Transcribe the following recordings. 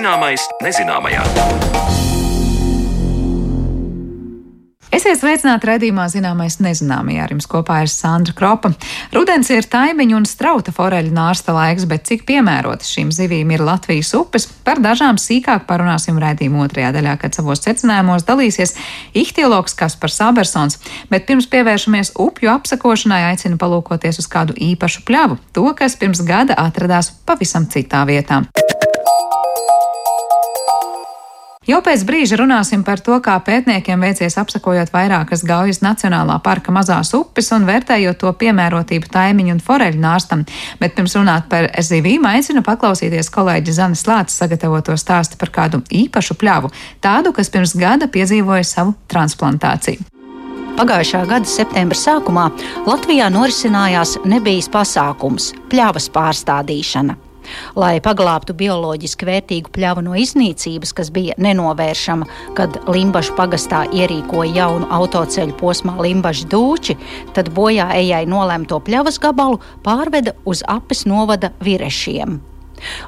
Zināmais nezināmajā. Esiet sveicināti redzījumā zināmais nezināmajā. Ar jums kopā ir Sandra Kropa. Rudens ir taimiņu un strauta foreļu nārsta laiks, bet cik piemērotas šīm zivīm ir Latvijas upes, par dažām sīkāk parunāsim redzījuma otrajā daļā, kad savos secinājumos dalīsies ihtiologs Kaspars Sabersons. Bet pirms pievēršamies upju apsakošanai, aicinu palūkoties uz kādu īpašu pļavu, to, kas pirms gada atradās pavisam citā vietā. Jau pēc brīža runāsim par to, kā pētniekiem veicies apsakojot vairākas Gaujas Nacionālā parka mazās upes un vērtējot to piemērotību taimiņu un foreļu nārstam. Bet pirms runāt par zivīm, aicinu paklausīties kolēģi Zanes Lācis sagatavoto stāstu par kādu īpašu pļavu, tādu, kas pirms gada piedzīvoja savu transplantāciju. Pagājušā gada septembra sākumā Latvijā norisinājās nebijis pasākums - pļavas pārstādīšana. Lai paglābtu bioloģiski vērtīgu pļavu no iznīcības, kas bija nenovēršama, kad Limbaģa pagastā ierīkoja jaunu autoceļu posmā Limbaģa dūči, tad bojā ejai nolemto pļavas gabalu pārveda uz apes novada virešiem.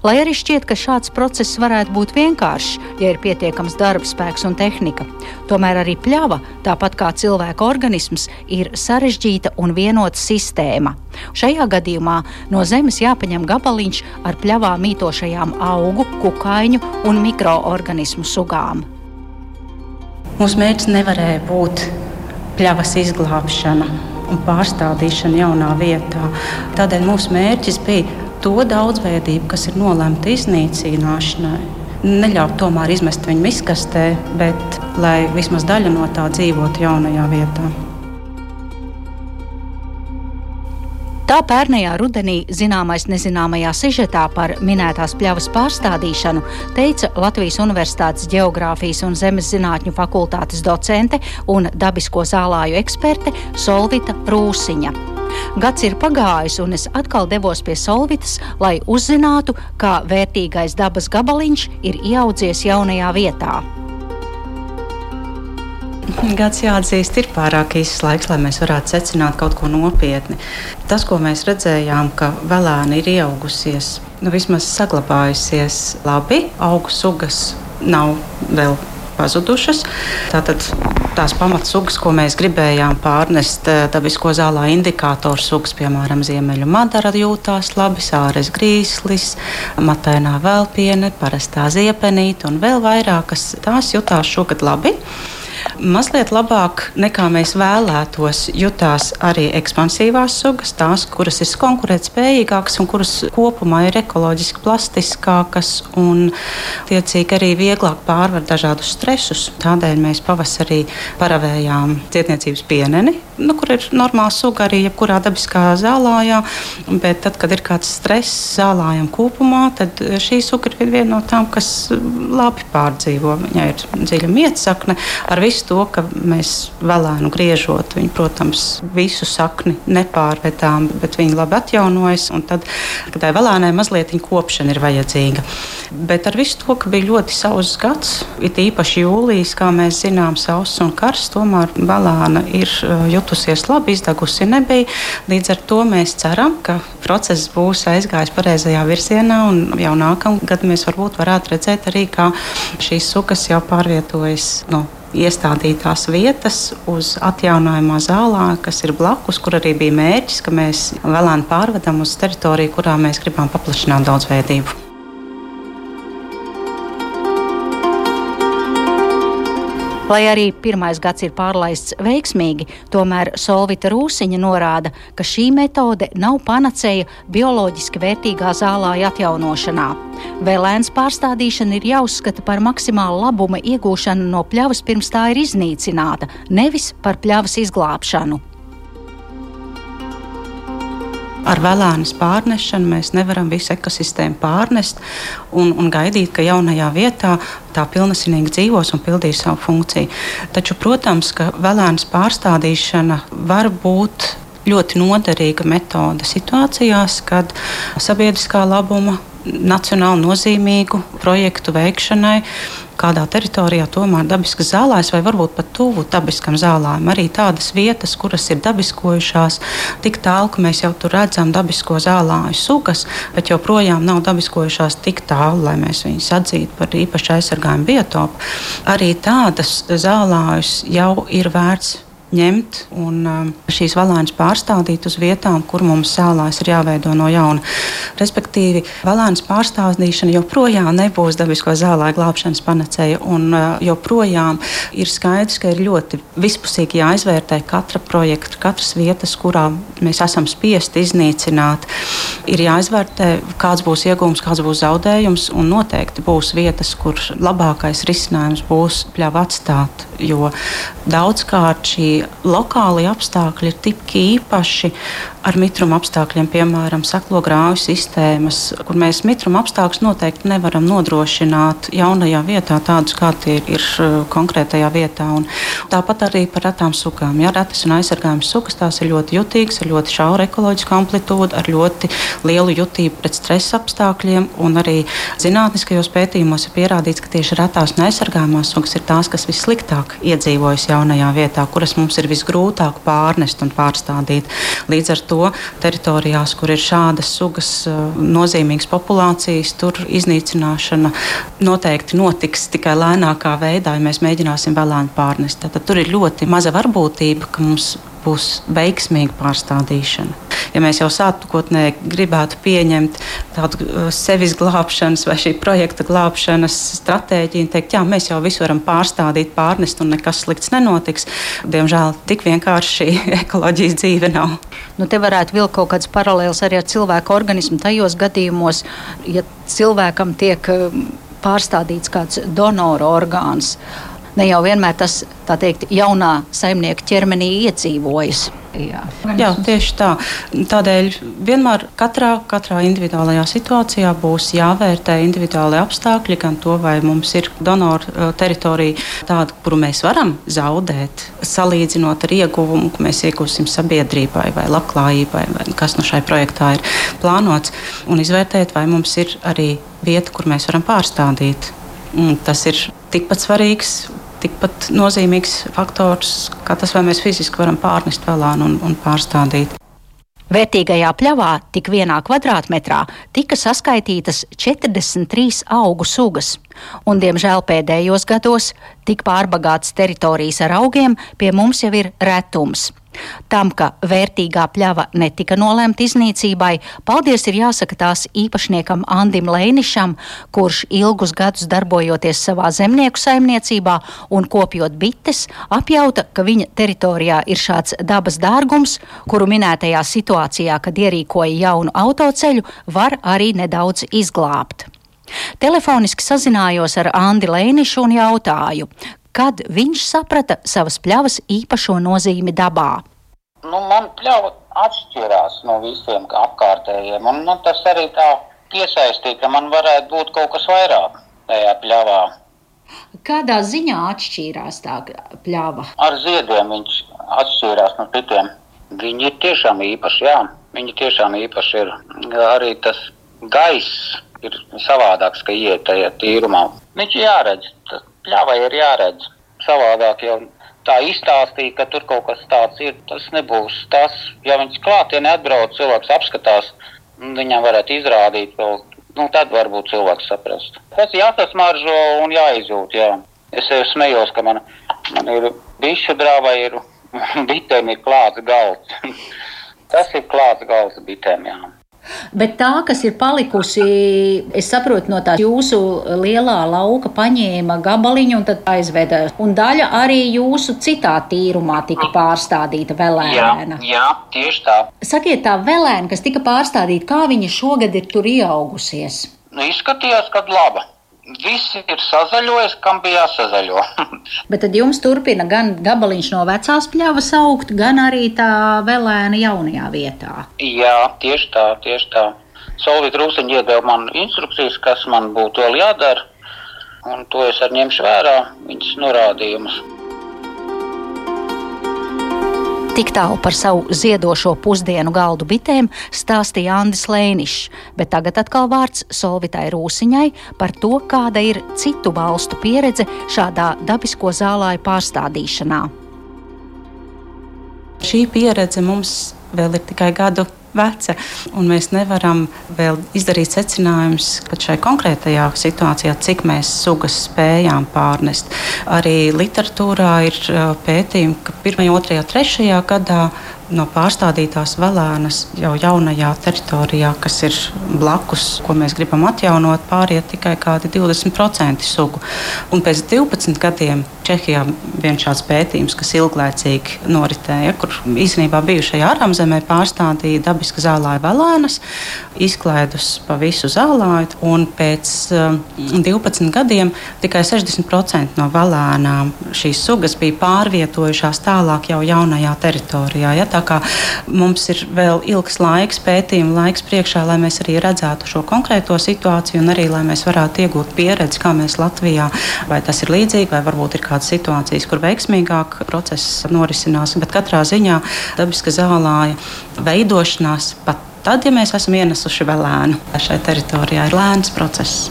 Lai arī šķiet, ka šāds process varētu būt vienkāršs, ja ir pietiekams darba spēks un tehnika, tomēr arī pļava, tāpat kā cilvēka organisms, ir sarežģīta un vienota sistēma. Šajā gadījumā no zemes jāpaņem gabaliņš ar pļavā mītošajām augu, kukaiņu un mikroorganismu sugām. Mūsu mērķis nevarēja būt pļavas izglābšana un pārstādīšana jaunā vietā. Tādēļ mūsu mērķis bija to daudzveidību, kas ir nolemta iznīcināšanai. Neļaut tomēr izmest viņu miskastē, bet lai vismaz daļa no tā dzīvotu jaunajā vietā. Tā pērnējā rudenī zināmais nezināmajā sižetā par minētās pļavas pārstādīšanu teica Latvijas Universitātes Geogrāfijas un Zemes zinātņu fakultātes docente un dabisko zālāju eksperte Solvita Rūsiņa. Gads ir pagājis, un es atkal devos pie Solvitas, lai uzzinātu, kā vērtīgais dabas gabaliņš ir ieaudzies jaunajā vietā. Gads jāatzīst, ir pārāk īsts laiks, lai mēs varētu secināt kaut ko nopietni. Tas, ko mēs redzējām, ka vēlēni ir ieaugusies, nu, vismaz saglabājusies labi, augu sugas nav vēl pazudušas. Tātad tās pamatsugas, ko mēs gribējām pārnest, eh, dabisko zālā indikātoru sugas, piemēram, ziemeļu madara jūtās labi, sāres grīslis, matēnā vēlpiene, parastā ziepenīte un vēl vairākas. Tās jutās šogad labi. Mazliet labāk nekā mēs vēlētos, jutās arī ekspansīvās sugas, tās, kuras ir konkurētspējīgākas un kuras kopumā ir ekoloģiski plastiskākas un, tiecīgi, arī vieglāk pārvar dažādus stresus. Tādēļ mēs pavasarī paravējām cietniecības pieneni, nu, kur ir normāla suga arī jebkurā dabiskā zālājā, bet tad, kad ir kāds stress zālājam kopumā, tad šī suga ir viena no tām, kas labi pārdzīvo. Viņai ir dziļa mietsakne ar visu to, ka mēs vēlēnu griežot, viņi, protams, visu sakni nepārvedām, bet viņi labi atjaunojas. Tad, tai vēlēnai mazliet kopšana ir vajadzīga. Bet ar visu to, ka bija ļoti sauss gads, it īpaši jūlijas, kā mēs zinām, sauss un karsts, tomēr vēlēna ir uh, jutusies labi, izdegusi nebija. Līdz ar to mēs ceram, ka process būs aizgājis pareizajā virzienā un jau nākamgad mēs varbūt varētu redzēt arī, kā šīs sugas jau pārvietojas no iestādītās vietas uz atjaunojumā zālā, kas ir blakus, kur arī bija mērķis, ka mēs vēlēni pārvedam uz teritoriju, kurā mēs gribam paplašināt daudzveidību. Lai arī pirmais gads ir pārlaists veiksmīgi, tomēr Solvita Rūsiņa norāda, ka šī metode nav panacēja bioloģiski vērtīgā zālāja atjaunošanā. Vēlēns pārstādīšana ir jāuzskata par maksimālu labuma iegūšanu no pļavas pirms tā ir iznīcināta, nevis par pļavas izglābšanu. Ar vēlēnas pārnešanu mēs nevaram visu ekosistēmu pārnest un, un gaidīt, ka jaunajā vietā tā pilnesinīgi dzīvos un pildīs savu funkciju. Taču, protams, ka vēlēnas pārstādīšana var būt ļoti noderīga metode situācijās, kad sabiedriskā labuma nacionāli nozīmīgu projektu veikšanai kādā teritorijā tomēr dabiskas zālājs vai varbūt pat tuvu dabiskam zālājam. Arī tādas vietas, kuras ir dabiskojušās, tik tālu, ka mēs jau tur redzam dabisko zālāju sugas, bet joprojām nav dabiskojušās tik tālu, lai mēs viņus atzītu par īpaši aizsargājumu biotopu. Arī tādas zālājus jau ir vērts ņemt un um, šīs valāņas pārstādīt uz vietām, kur mums sēlās ir jāveido no jauna. Respektīvi, valāņas pārstādīšana joprojām nebūs dabisko zālāju glābšanas panacēja, un uh, joprojām ir skaidrs, ka ir ļoti vispusīgi jāizvērtē katra projekta, katras vietas, kurā mēs esam spiesti iznīcināt. Ir jāizvērtē, kāds būs iegūms, kāds būs zaudējums, un noteikti būs vietas, kur labākais risinājums būs pļāva atstāt, jo daudzkārt šī lokālie apstākļi ir tik īpaši ar mitruma apstākļiem, piemēram, saklogrāju sistēmas, kur mēs mitruma apstākļus noteikti nevaram nodrošināt jaunajā vietā, tādus kā tie ir uh, konkrētajā vietā. Un tāpat arī par retām sugām. Ja retas un aizsargājamas sugas tās ir ļoti jutīgas, ar ļoti šauru ekoloģisku amplitūdu, ar ļoti lielu jutību pret stresa apstākļiem. Arī zinātniskajos pētījumos ir pierādīts, ka tieši retās un aizsargājamās sugas ir tās, kas vissliktāk iedzīvojas jaunajā vietā, kuras mums ir visgrūtāk pārnest un pārstādīt. Līdz ar to teritorijās, kur ir šādas sugas eh, nozīmīgas populācijas, tur iznīcināšana noteikti notiks tikai lēnākā veidā, ja mēs mēģināsim vēlēni pārnest. Tad tur ir ļoti maza varbūtība, ka mums būs veiksmīga pārstādīšana. Ja mēs jau sākotnēji gribētu pieņemt tādu uh, sevis glābšanas vai šī projekta glābšanas stratēģiju un teikt, jā, mēs jau visu varam pārstādīt, pārnest un nekas slikts nenotiks, diemžēl tik vienkārši ekoloģijas dzīve nav. Nu, te varētu vilkt kaut kāds paralēls arī ar cilvēku organismu tajos gadījumos, ja cilvēkam tiek um, pārstādīts kāds donora orgāns ne jau vienmēr tas teikt, jaunā saimnieka ķermenī iedzīvojas. Jā. Jā, tieši tā. Tādēļ vienmēr katrā, katrā individuālajā situācijā būs jāvērtē individuāli apstākļi, gan to, vai mums ir donoru uh, teritorija tāda, kuru mēs varam zaudēt, salīdzinot ar ieguvumu, ko mēs iegūsim sabiedrībai vai labklājībai, vai kas no šai projektā ir plānots, un izvērtēt, vai mums ir arī vieta, kur mēs varam pārstādīt. Un tas ir tikpat svarīgs tikpat nozīmīgs faktors, kā tas, vai mēs fiziski varam pārnest vēlānu un, un pārstādīt. Vērtīgajā pļavā tik vienā kvadrātmetrā tika saskaitītas 43 augu sugas, un, diemžēl, pēdējos gados tik pārbagātas teritorijas ar augiem pie mums jau ir retums. Tam, ka vērtīgā pļava netika nolemta iznīcībai, paldies ir jāsaka tās īpašniekam Andim Lēnišam, kurš ilgus gadus darbojoties savā zemnieku saimniecībā un kopjot bites, apjauta, ka viņa teritorijā ir šāds dabas dārgums, kuru minētajā situācijā, kad ierīkoja jaunu autoceļu, var arī nedaudz izglābt. Telefoniski sazinājos ar Andi Lēnišu un jautāju, kad viņš saprata savas pļavas īpašo nozīmi dabā. Nu, man pļava atšķirās no visiem apkārtējiem, un man tas arī tā piesaistīja, ka man varētu būt kaut kas vairāk tajā pļavā. Kādā ziņā atšķīrās tā pļava? Ar ziediem viņš atšķīrās no citiem. Viņi ir tiešām īpaši, jā. Viņi tiešām īpaši ir. Arī tas gaiss ir savādāks, ka iet tajā tīrumā. Viņš jāredz, tas pļāvai ir jāredz. Savādāk jau tā izstāstīt, ka tur kaut kas tāds ir, tas nebūs. Tas, ja viņš klātienē atbrauc, cilvēks apskatās, viņam varētu izrādīt vēl, nu tad varbūt cilvēks saprast. Tas jāsasmaržo un jāizjūt, jā. Es jau smējos, ka man, man ir bišu drāva, ir bitēm ir klāts galds. tas ir klāts galds bitēm, jā. Bet tā, kas ir palikusi, es saprotu, no tā jūsu lielā lauka paņēma gabaliņu un tad aizveda. Un daļa arī jūsu citā tīrumā tika pārstādīta velēna. Jā, jā, tieši tā. Sakiet, tā velēna, kas tika pārstādīta, kā viņa šogad ir tur ieaugusies? Nu, izskatījās, ka laba viss ir sazaļojis, kam bija jāsazaļo. Bet tad jums turpina gan gabaliņš no vecās pļavas augt, gan arī tā vēlēna jaunajā vietā. Jā, tieši tā, tieši tā. Solvīt Rūsiņa iedeva man instrukcijas, kas man būtu vēl jādara, un to es arī ņemšu vērā, viņas norādījumus. Tik tālu par savu ziedošo pusdienu galdu bitēm stāstīja Andris Lēnišs, bet tagad atkal vārds Solvitai Rūsiņai par to, kāda ir citu valstu pieredze šādā dabisko zālāju pārstādīšanā. Šī pieredze mums vēl ir tikai gadu veca. Mēs nevaram vēl izdarīt secinājumus pat šai konkrētajā situācijā, cik mēs sugas spējām pārnest. Arī literatūrā ir pētījumi, ka 1, 2, 3 gadā no pārstādītās velēnas jau jaunajā teritorijā, kas ir blakus, ko mēs gribam atjaunot, pāriet tikai kādi 20% sugu. Un pēc 12 gadiem Čehijā viens šāds pētījums, kas ilglaicīgi noritēja, kur īstenībā bijušajā ārzemē pārstādīja dabiski zālāju velēnas, izklaidus pa visu zālāju, pēc um, 12 gadiem tikai 60% no velēnām šīs sugas bija pārvietojušās tālāk jau jaunajā teritorijā. Ja? Tā kā mums ir vēl ilgs laiks, pētījuma laiks priekšā, lai mēs arī redzētu šo konkrēto situāciju un arī lai mēs varētu iegūt pieredzi, kā mēs Latvijā, vai tas ir līdzīgi, vai varbūt ir kādas situācijas, kur veiksmīgāk process norisinās. Bet katrā ziņā dabiska zālāja veidošanās pat tad, ja mēs esam ienesuši vēl lēnu, šai teritorijā ir lēns process.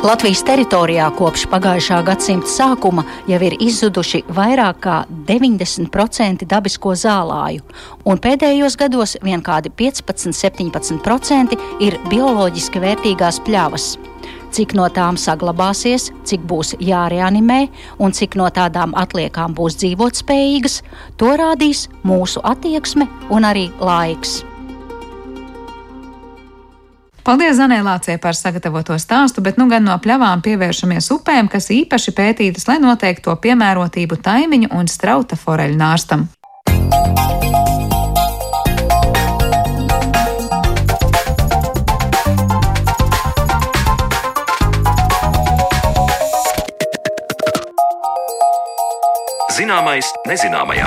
Latvijas teritorijā kopš pagājušā gadsimta sākuma jau ir izzuduši vairāk kā 90% dabisko zālāju, un pēdējos gados vien kādi 15-17% ir bioloģiski vērtīgās pļavas. Cik no tām saglabāsies, cik būs jāreanimē un cik no tādām atliekām būs dzīvotspējīgas, to rādīs mūsu attieksme un arī laiks. Paldies Zanēlācijai par sagatavoto stāstu, bet nu gan no pļavām pievēršamies upēm, kas īpaši pētītas, lai noteiktu to piemērotību taimiņu un strauta foreļu nārstam. Zināmais nezināmajā.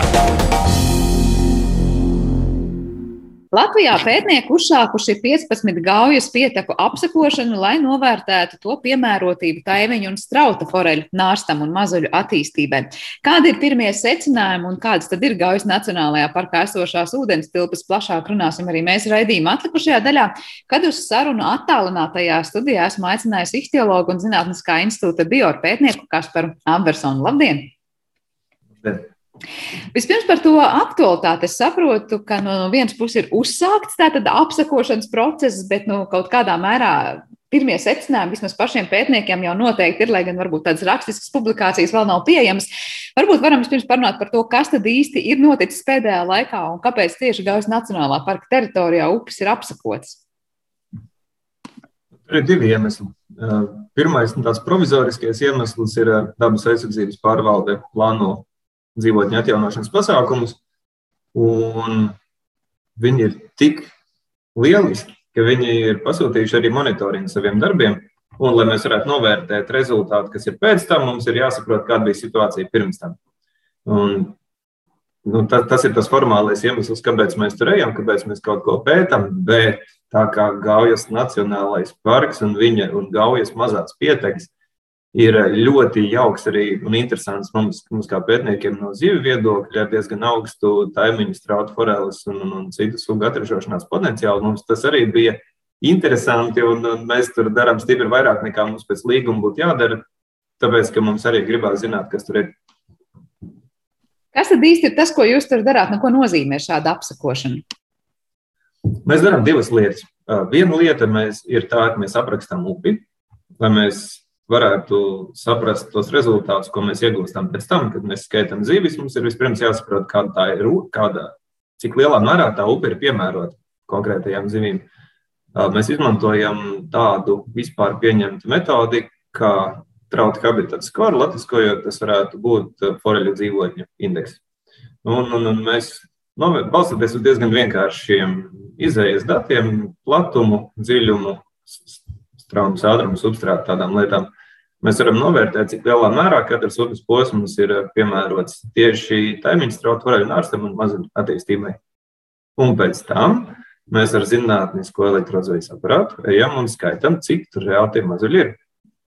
Latvijā pētnieki uzsākuši 15 gaujas pieteku apsekošanu, lai novērtētu to piemērotību taiviņu un strauta foreļu nārstam un mazuļu attīstībai. Kādi ir pirmie secinājumi un kādas tad ir gaujas Nacionālajā parkā esošās ūdens tilpas? Plašāk runāsim arī mēs raidījuma atlikušajā daļā, kad uz sarunu attālinātajā studijā esmu aicinājusi ihtiologu un zinātniskā institūta biopētnieku Kasparu Ambersonu. Labdien! Labdien. Vispirms par to aktualitāti. Es saprotu, ka no vienas puses ir uzsākts tātad apsakošanas process, bet nu, kaut kādā mērā pirmie secinājumi vismaz pašiem pētniekiem jau noteikti ir, lai gan varbūt tādas rakstiskas publikācijas vēl nav pieejamas. Varbūt varam vispirms parunāt par to, kas tad īsti ir noticis pēdējā laikā un kāpēc tieši Gaujas Nacionālā parka teritorijā upes ir apsakotas. Tur ir divi iemesli. Pirmais, tāds provizoriskais iemesls ir dabas aizsardzības pārvalde plāno dzīvotņu atjaunošanas pasākumus. Viņi ir tik lieliski, ka viņi ir pasūtījuši arī monitoringu saviem darbiem. Un, lai mēs varētu novērtēt rezultātu, kas ir pēc tam, mums ir jāsaprot, kāda bija situācija pirms tam. Un, nu, tas, tas ir tas formālais iemesls, kāpēc mēs tur ejam, kāpēc mēs kaut ko pētām. Bet tā kā Gaujas Nacionālais parks un viņa un Gaujas mazās pietekas ir ļoti jauks arī un interesants mums, mums kā pētniekiem no zivju viedokļa, ar diezgan augstu taimiņu, strautu foreles un, un, un citu sugu atrašanās potenciālu. Mums tas arī bija interesanti, un, un mēs tur darām stipri vairāk nekā mums pēc līguma būtu jādara, tāpēc, ka mums arī gribās zināt, kas tur ir. Kas tad īsti ir tas, ko jūs tur darāt? Nu, ko nozīmē šāda apsakošana? Mēs darām divas lietas. Viena lieta mēs, ir tā, ka mēs aprakstām upi, lai mēs varētu saprast tos rezultātus, ko mēs iegūstam pēc tam, kad mēs skaitām zivis. Mums ir vispirms jāsaprot, kāda tā ir, kāda, cik lielā mērā tā upe ir piemērota konkrētajām zivīm. Mēs izmantojam tādu vispār pieņemtu metodi, kā trauta habitats skolu, latviskojot, tas varētu būt foreļu dzīvotņu indeks. Un, un, un mēs balstoties uz diezgan vienkāršiem izējas datiem, platumu, dziļumu, traumas ātrumu, substrātu tādām lietām. Mēs varam novērtēt, cik lielā mērā katrs upes posms ir eh, piemērots tieši taimiņu strautu vareļu nārstam un mazuļu attīstībai. Un pēc tam mēs ar zinātnisko elektrozvejas aparātu ejam un skaitām, cik tur reāli tie mazuļi ir.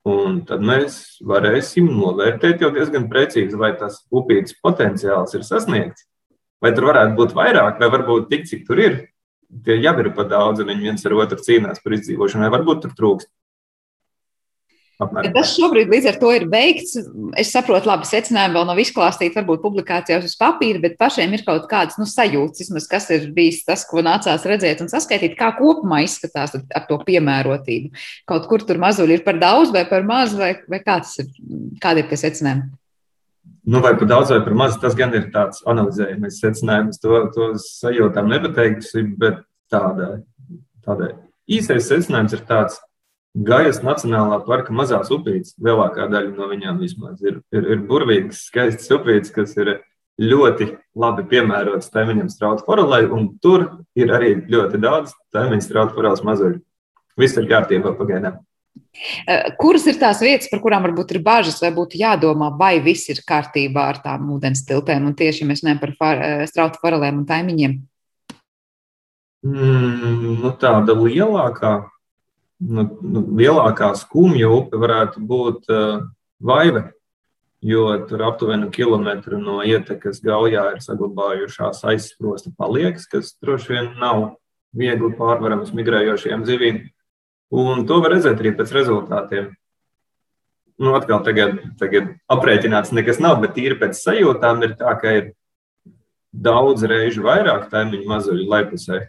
Un tad mēs varēsim novērtēt jau diezgan precīzi, vai tas upītas potenciāls ir sasniegts, vai tur varētu būt vairāk, vai varbūt tik, cik tur ir. Tie jau ir pa daudz, un viņi viens ar otru cīnās par izdzīvošanu, vai varbūt tur trūkst. Apmēram. Tas šobrīd līdz ar to ir veikts. Es saprotu, labi, secinājumi vēl nav izklāstīti, varbūt publikācijās uz papīra, bet pašiem ir kaut kādas nu, sajūtas, vismaz, kas ir bijis tas, ko nācās redzēt un saskaitīt, kā kopumā izskatās ar to piemērotību. Kaut kur tur mazuļi ir par daudz vai par maz, vai, vai kāds ir, kādi ir tie secinājumi? Nu, vai par daudz vai par maz, tas gan ir tāds analizējums secinājums. To, to sajūtām nepateiktu, bet tāda, tāda īsais secinājums ir tāds, Gajas Nacionālā parka mazās upītes, lielākā daļa no viņām vismaz ir, ir, ir burvīgas, skaistas upītes, kas ir ļoti labi piemērotas taimiņam strautu forelai, un tur ir arī ļoti daudz taimiņu strautu forelas mazuļu. Viss ir kārtībā pagaidām. Eh, kuras ir tās vietas, par kurām varbūt ir bažas, vai būtu jādomā, vai viss ir kārtībā ar tām ūdens tiltēm, un tieši mēs runājam par far, eh, strautu forelēm un taimiņiem? Mm, nu, tāda lielākā nu, nu, lielākā skumja upe varētu būt uh, Vaive, jo tur aptuveni kilometru no ietekas gaujā ir saglabājušās aizsprosta paliekas, kas droši vien nav viegli pārvaramas migrējošiem zivīm. Un to var redzēt arī pēc rezultātiem. Nu, atkal tagad, tagad aprēķināts nekas nav, bet tīri pēc sajūtām ir tā, ka ir daudz reižu vairāk taimiņu mazuļu laipusē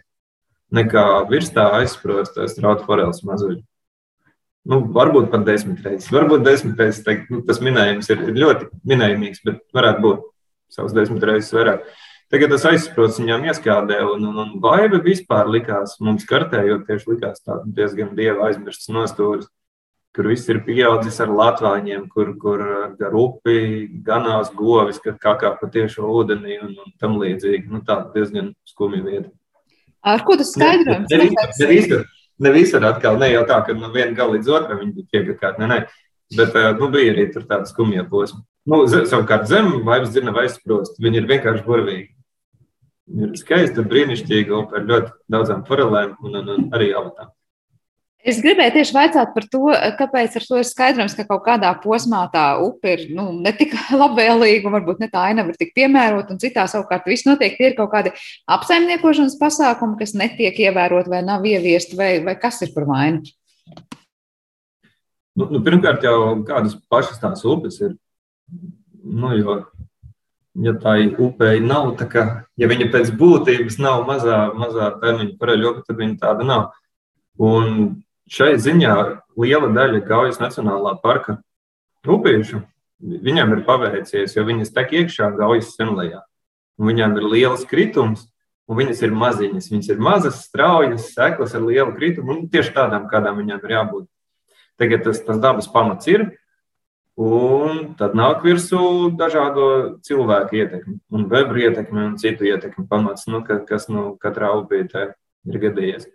nekā virs tā aizsprostās trauta foreles mazuļi. Nu, varbūt pat desmit reizes. Varbūt desmit reizes teikt, nu, tas minējums ir, ļoti minējumīgs, bet varētu būt savas desmit reizes vairāk. Tagad tas aizsprosts viņām ieskādē, un, un, un vaiva vispār likās mums kartējot, tieši likās tāds diezgan dieva aizmirstas nostūris, kur viss ir pieaudzis ar latvāņiem, kur, kur gar upi ganās govis, kad kakā pa tiešo ūdenī un, un tam līdzīgi. Nu, tā diezgan skumja vieta. Ar ko tas skaidrojums? Ne, ne, ne, visur, ne visur atkal, ne jau tā, ka no viena gala līdz otram viņi būtu piegākārt, ne, ne. Bet nu, bija arī tur tāda skumja posma. Nu, savukārt zem vairs dzirna vai sprost, viņi ir vienkārši burvīgi. Ir skaista, brīnišķīga upe ar ļoti daudzām forelēm un, un, un arī avatām. Es gribēju tieši vaicāt par to, kāpēc ar to ir skaidrojums, ka kaut kādā posmā tā upe ir nu, ne tik labvēlīga, varbūt ne tā ainava ir tik piemērota, un citā savukārt viss notiek. Tie ir kaut kādi apsaimniekošanas pasākumi, kas netiek ievērot vai nav ieviesti, vai, vai kas ir par vainu? Nu, nu, pirmkārt, jau kādas pašas tās upes ir. Nu, jo, ja tā upei nav, tā kā, ja viņa pēc būtības nav mazā, mazā termiņa pareļoka, tad viņa tāda nav. Un šai ziņā liela daļa Gaujas Nacionālā parka upīšu viņam ir paveicies, jo viņas tek iekšā Gaujas senlējā. Viņām ir liels kritums, un viņas ir maziņas. Viņas ir mazas, straujas, seklas ar lielu kritumu, un tieši tādām, kādām viņām ir jābūt. Tagad tas, tas dabas pamats ir, un tad nāk virsū dažādo cilvēku ietekmi, un bebru ietekmi un citu ietekmi pamats, nu, kas nu, katrā upītē ir gadījies.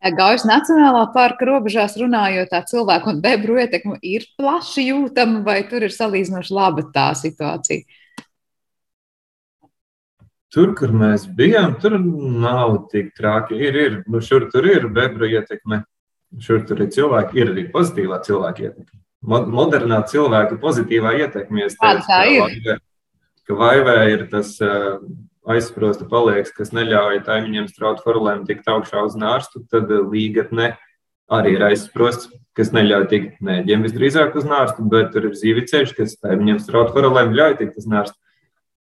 Gaujas Nacionālā parka robežās runājot, tā cilvēku un bebru ietekme ir plaši jūtama, vai tur ir salīdzinoši laba tā situācija? Tur, kur mēs bijām, tur nav tik traki. Ir, ir, nu šur tur ir bebru ietekme, šur tur ir cilvēki, ir arī pozitīvā cilvēka ietekme. Modernā cilvēka pozitīvā ietekme. Tāda tā ir. Ka vaivē ir tas aizsprosta palieks, kas neļauj taimiņiem straut forulēm tikt augšā uz nārstu, tad līgatne arī ir aizsprosts, kas neļauj tikt nēģiem visdrīzāk uz nārstu, bet tur ir zīviceļš, kas taimiņiem straut forulēm ļauj tikt uz nārstu.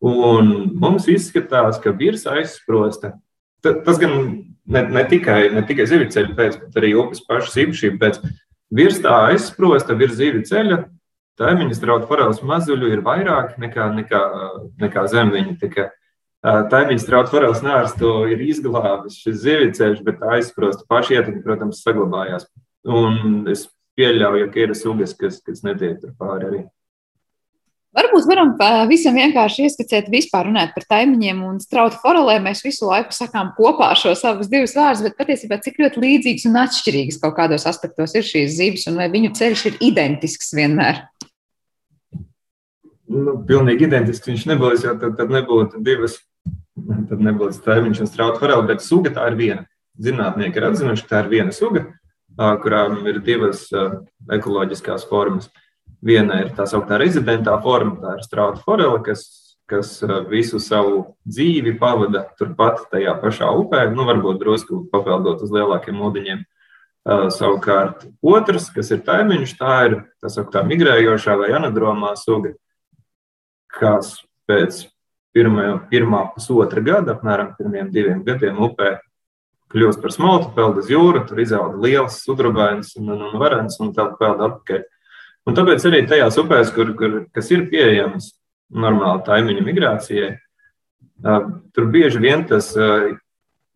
Un mums izskatās, ka virs aizsprosta. Tas gan ne, ne tikai, ne tikai zivju ceļa pēc, bet arī upes pašas īpašība pēc. Virs tā aizsprosta, virs zivju ceļa, taimiņu strautu forels mazuļu ir vairāk nekā, nekā, nekā zem viņa. Tikai Taimīgs trauks varēs nērstu ir izglābis šis zivīceļš, bet aizsprosta paši ietekmi, protams, saglabājās. Un es pieļauju, ka ir sugas, kas, kas netiek tur pāri arī. Varbūt varam visam vienkārši ieskicēt, vispār runāt par taimiņiem un strautu forelēm. Mēs visu laiku sakām kopā šos abus divus vārdus, bet patiesībā cik ļoti līdzīgas un atšķirīgas kaut kādos aspektos ir šīs zivis un vai viņu ceļš ir identisks vienmēr. Nu, pilnīgi identisks viņš nebūs, jo tad, tad nebūtu divas Tad nebūs taimiņš un strauta forela, bet suga tā ir viena. Zinātnieki ir atzinuši, ka tā ir viena suga. kurām ir divas ekoloģiskās formas. Viena ir tā sauktā rezidentā forma, tā ir strauta forela, kas, kas visu savu dzīvi pavada turpat tajā pašā upē, nu, varbūt drusku papeldot uz lielākiem ūdeņiem. Uh, savukārt, otrs, kas ir taimiņš, tā ir tā sauktā migrējošā vai anadromā suga, kas pēc pirmā, pirmā pusotra gada, apmēram pirmiem diviem gadiem upē, kļūst par smalku, peld uz jūru, tur izauga liels sudrabainis un, un, varens, un tad peld atpakaļ. Un tāpēc arī tajās upēs, kur, kur, kas ir pieejamas normāli taimiņu migrācijai, tur bieži vien tas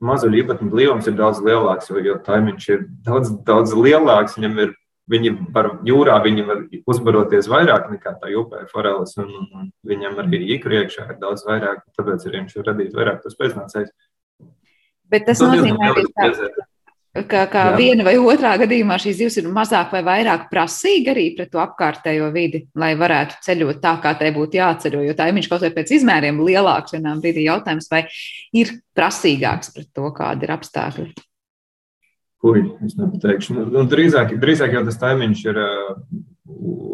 mazuļu īpatņu blīvums ir daudz lielāks, jo, jo taimiņš ir daudz, daudz lielāks. Viņam ir, viņi var jūrā, viņi var uzbaroties vairāk nekā tā upē foreles, un, un, un viņam arī ikru iekšā ir daudz vairāk, tāpēc arī viņš var radīt vairāk tos pēcnācējus. Bet tas nozīmē, ka ka, ka viena vai otrā gadījumā šīs zivs ir mazāk vai vairāk prasīga arī pret to apkārtējo vidi, lai varētu ceļot tā, kā tai būtu jāceļo. Jo tā ir viņš kaut vai pēc izmēriem lielāks, vienā brīdī jautājums, vai ir prasīgāks pret to, kādi ir apstākļi. Ui, es nepateikšu. Nu, nu, drīzāk, drīzāk jau tas taimiņš ir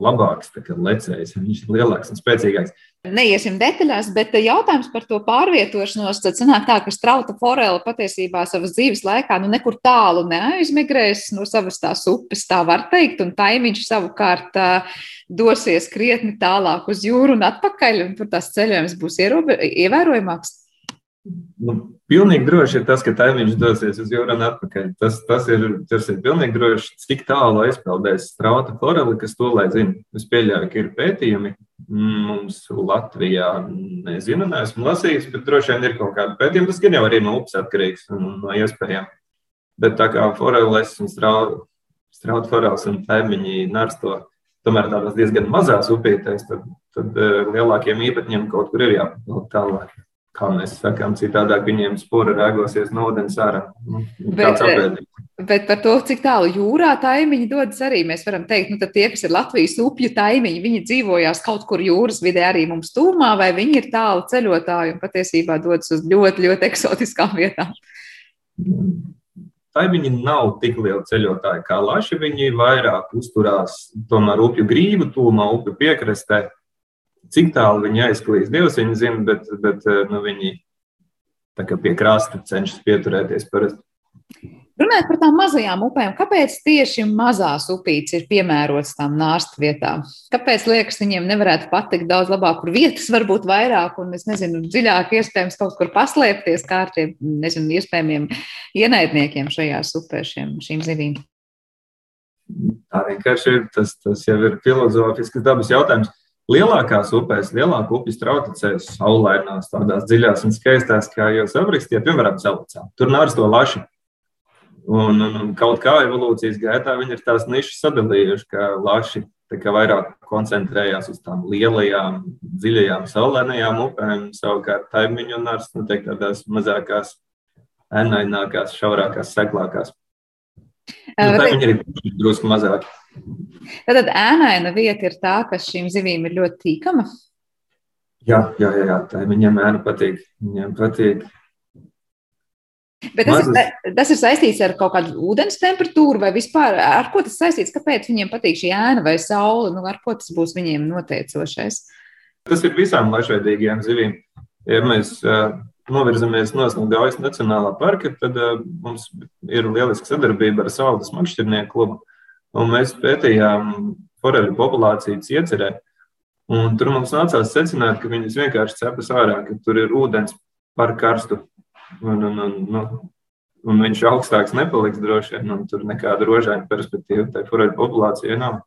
labāks, lecējs, viņš ir lielāks un spēcīgāks. Neiesim detaļās, bet jautājums par to pārvietošanos. Tad sanāk tā, ka strauta forela patiesībā savas dzīves laikā nu, nekur tālu neaizmigrēs no savas tās upes, tā var teikt, un taimiņš savukārt uh, dosies krietni tālāk uz jūru un atpakaļ, un tur tās ceļojums būs ievērojamāks. Nu, pilnīgi droši ir tas, ka taimiņš dosies uz jūru un atpakaļ. Tas, tas, ir, tas ir pilnīgi droši, cik tālu aizpeldēs strauta foreli, kas to lai zina. Es pieļauju, ka ir pētījumi. Mums Latvijā nezinu, neesmu lasījis, bet droši vien ir kaut kāda pētījuma. Tas gan jau arī no upes atkarīgs un no iespējām. Bet tā kā foreles un strauta, foreles un taimiņi narsto tomēr tādās diezgan mazās upītēs, tad, tad eh, lielākiem īpatņiem kaut kur ir jāpapildu tālāk kā mēs sakām, citādāk viņiem spora rēgosies no ūdens ārā. Nu, bet, bet par to, cik tālu jūrā taimiņi dodas, arī mēs varam teikt, nu, tie, kas ir Latvijas upju taimiņi, viņi dzīvojās kaut kur jūras vidē arī mums tūmā, vai viņi ir tālu ceļotāji un patiesībā dodas uz ļoti, ļoti eksotiskām vietām. Taimiņi nav tik lieli ceļotāji kā laši. Viņi vairāk uzturās tomēr upju grību, tūmā upju piekrastē. Cik tālu viņi aizklīs, Dievs viņu zina, bet, bet eh, nu, viņi pie krasta cenšas pieturēties parasti. Runājot par tām mazajām upēm, kāpēc tieši mazās upītes ir piemērotas tām nārstu vietām? Kāpēc liekas, viņiem nevarētu patikt daudz labāk, kur vietas var būt vairāk un, es nezinu, dziļāk iespējams kaut kur paslēpties kā ar tiem, nezinu, iespējamiem ienaidniekiem šajās upēs, šīm zivīm? Tā vienkārši ir, tas, tas jau ir filozofisks dabas jautājums. Lielākās upēs, lielākā upes traucēs saulainās, tādās dziļās un skaistās, kā jūs aprakstījāt, piemēram, Zelcā. Tur nārs to laši. Un, un, un kaut kā evolūcijas gaitā viņi ir tās nišas sadalījuši, ka laši kā vairāk koncentrējās uz tām lielajām, dziļajām, saulainajām upēm, savukārt taimiņu un nārs nu, teikt, tādās mazākās, ēnainākās, šaurākās, seklākās. Nu, tā viņi ir drusku mazāki. Tad ēnaina vieta ir tā, kas šīm zivīm ir ļoti tīkama. Jā, jā, jā, jā tā viņam ēna patīk. Viņam patīk. Bet tas, Mazas... ir, tas ir saistīts ar kaut kādu ūdens temperatūru vai vispār ar ko tas saistīts? Kāpēc viņiem patīk šī ēna vai saule? Nu, ar ko tas būs viņiem noteicošais? Tas ir visām lašveidīgajām zivīm. Ja mēs uh, novirzamies no Gaujas Nacionālā parka, tad uh, mums ir lieliska sadarbība ar Saules makšķernieku klubu. Un mēs pētījām foreļu populāciju ciecerē. Un tur mums nācās secināt, ka viņas vienkārši cepas ārā, ka tur ir ūdens par karstu. Un, un, un, nu, un viņš augstāks nepaliks droši vien, un tur nekāda rožaina perspektīva tai foreļu populācijai nav.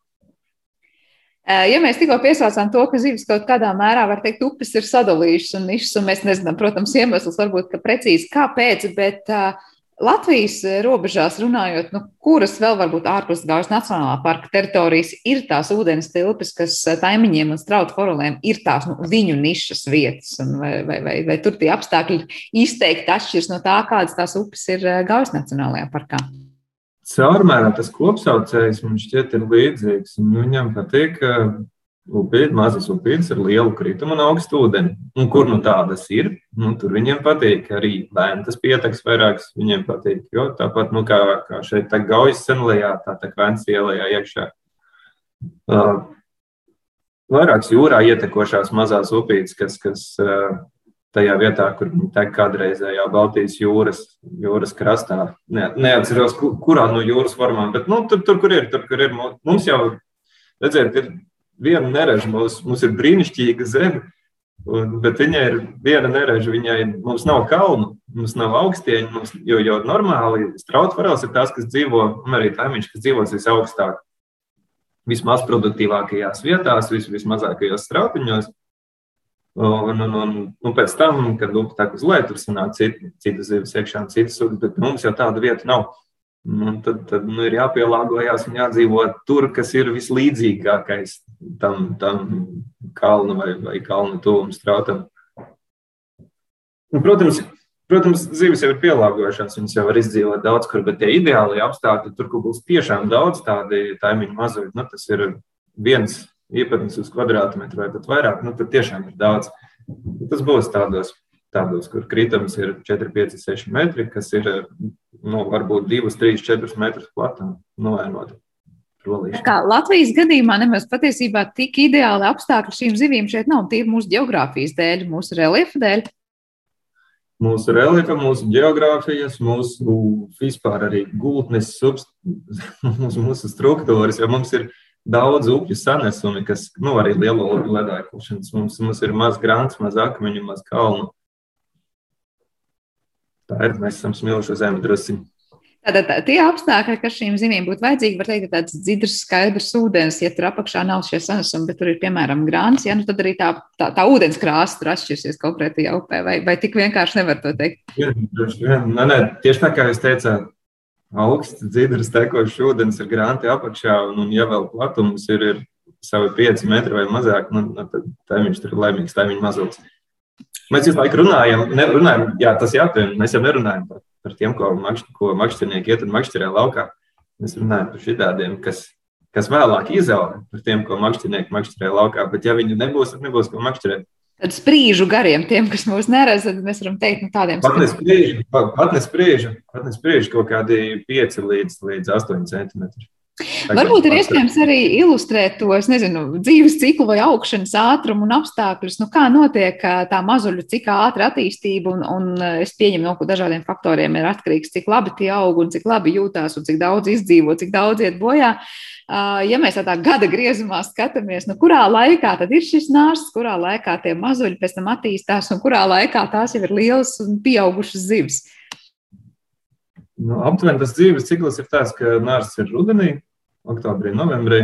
Ja mēs tikko piesaucām to, ka zivis kaut kādā mērā, var teikt, upes ir sadalījušas un nišas, un mēs nezinām, protams, iemeslus varbūt, precīzi kāpēc, bet uh, Latvijas eh, robežās runājot, nu, kuras vēl varbūt ārpus Gaujas Nacionālā parka teritorijas ir tās ūdens tilpes, kas eh, taimiņiem un strautu forolēm ir tās nu, viņu nišas vietas, vai, vai, vai, vai tur tie apstākļi izteikti atšķiras no tā, kādas tās upes ir eh, Gaujas Nacionālajā parkā? Caurmērā tas kopsaucējs man šķiet ir līdzīgs. Viņam patīk upīti, mazas upītes ar lielu kritumu un augstu ūdeni. Un kur nu tādas ir, nu, tur viņiem patīk. Arī lēntas pieteks vairākas viņiem patīk. Jo tāpat, nu, kā, kā šeit tā gaujas senlējā, tā tā vēns ielējā iekšā. Uh, vairākas jūrā ietekošās mazās upītes, kas, kas uh, tajā vietā, kur viņi tek kādreizējā Baltijas jūras, jūras krastā. Ne, neatceros, kurā no jūras formām, bet nu, tur, tur, kur ir, tur, kur ir. Mums jau, redziet, ir viena nereža, mums, mums ir brīnišķīga zeme. Un, bet viņai ir viena nereža, viņai mums nav kalnu, mums nav augstieņa, mums, jo, jo normāli strautvarels ir tās, kas dzīvo, un arī taimiņš, kas dzīvos visaugstāk, vismaz produktīvākajās vietās, vis, vismazākajos strautiņos. Un, un, un, un pēc tam, kad upe tā uz leju, tur sanāk cita, cita zivis iekšā un citas sugas, bet mums jau tāda vieta nav. Un tad tad nu, ir jāpielāgojas un jādzīvo tur, kas ir vislīdzīgākais tam, tam kalnu vai, vai kalnu tuvuma strautam. Un, protams, protams, zivis jau ir pielāgojušās, viņas jau var izdzīvot daudz kur, bet tie ideālie apstākļi, tur, kur būs tiešām daudz tādi taimiņu mazuļi, nu, tas ir viens īpatnis uz kvadrātmetru vai pat vairāk, nu, tad tiešām ir daudz. Tas būs tādos, tādos kur kritums ir 4, 5, 6 metri, kas ir nu, varbūt 2, 3, 4 metrus platuma novainota. Kā Latvijas gadījumā nemaz patiesībā tik ideāli apstākļi šīm zivīm šeit nav. Tīri mūsu geogrāfijas dēļ, mūsu reliefa dēļ. Mūsu reliefa, mūsu geogrāfijas, mūsu vispār arī gultnes, subst... mūsu, mūsu struktūras, jo mums ir daudz upju sanesumi, kas, nu, arī lielo upju ledājušanas. Mums, mums ir maz grāns, maz akmeņu, maz kalnu. Tā ir, mēs esam smilšu zemi drusciņi. Tātad tie apstākļi, kas šīm zivīm būtu vajadzīgi, var teikt, ir tāds dzidrs, skaidrs ūdens, ja tur apakšā nav šie sanesumi, bet tur ir, piemēram, grāns, ja, nu tad arī tā, tā, tā ūdens krāsa tur atšķirsies konkrētajā upē, vai, vai tik vienkārši nevar to teikt? Jā, nē, nē, tieši tā kā jūs teicāt, augsts, dzidrs, tekošs ūdens ir grānti apakšā, un, un ja vēl platums ir, ir savi 5 metri vai mazāk, nu, nu tad tā viņš tur ir laimīgs, tā viņa mazums. Mēs visu laiku runājam, nerunājam, jā, tas jāpieņem. Mēs jau nerunājam par, par tiem, ko, makš, ko makšķernieki iet un makšķerē laukā. Mēs runājam par šitādiem, kas, kas vēlāk izauga par tiem, ko makšķernieki makšķerē laukā. Bet ja viņi nebūs, tad nebūs ko makšķerēt. Tad sprīžu gariem, tiem, kas mūs neredz, tad mēs varam teikt, nu tādiem pat nespriežu, pat nespriežu, pat nespriežu kaut kādi 5 līdz, līdz 8 centimetri. Varbūt ir iespējams arī ilustrēt to, nezinu, dzīves ciklu vai augšanas ātrumu un apstākļus. Nu, kā notiek tā mazuļu, cik ātri attīstība, un, un es pieņemu, no dažādiem faktoriem ir atkarīgs, cik labi tie aug un cik labi jūtās un cik daudz izdzīvo, cik daudz iet bojā. Ja mēs tādā gada griezumā skatāmies, nu, kurā laikā tad ir šis nārsts, kurā laikā tie mazuļi pēc tam attīstās un kurā laikā tās jau ir lielas un pieaugušas zivis. Nu, aptuveni tas dzīves cikls ir tāds, ka nārsts ir rudenī, oktobrī, novembrī.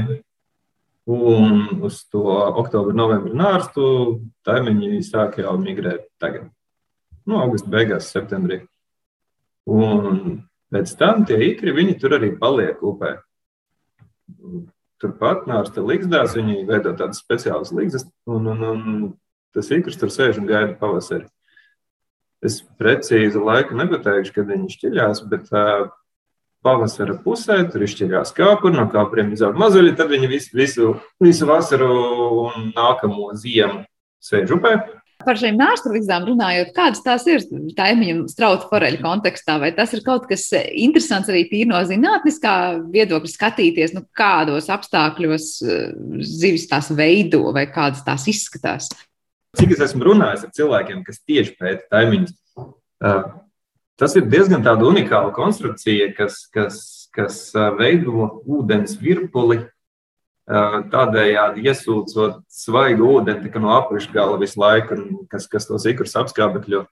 Un uz to oktobra, novembra nārstu taimiņi sāk jau migrēt tagad. Nu, augusta beigās, septembrī. Un pēc tam tie ikri, viņi tur arī paliek upē. Turpat nārsta līgzdās, viņi veido tādas speciālas līgzdas, un, un, un tas ikrs tur sēž un gaida pavasari. Es precīzi laiku nepateikšu, kad viņi šķiļās, bet uh, pavasara pusē, tur izšķirās kāpuri, no kāpuriem izaug mazuļi, tad viņi visu, visu, visu vasaru un nākamo ziemu sēž upē. Par šīm nāstrulīgzdām runājot, kādas tās ir taimiņu strauta foreļu kontekstā, vai tas ir kaut kas interesants arī tīri no zinātniskā viedokļa skatīties, nu kādos apstākļos eh, zivis tās veido vai kādas tās izskatās? Cik es esmu runājis ar cilvēkiem, kas tieši pēta taimiņus, eh, Tas ir diezgan tāda unikāla konstrukcija, kas, kas, kas veido ūdens virpuli, tādējādi iesūcot svaigu ūdeni no apakšgala visu laiku, kas, kas tos ikrus apskābekļo,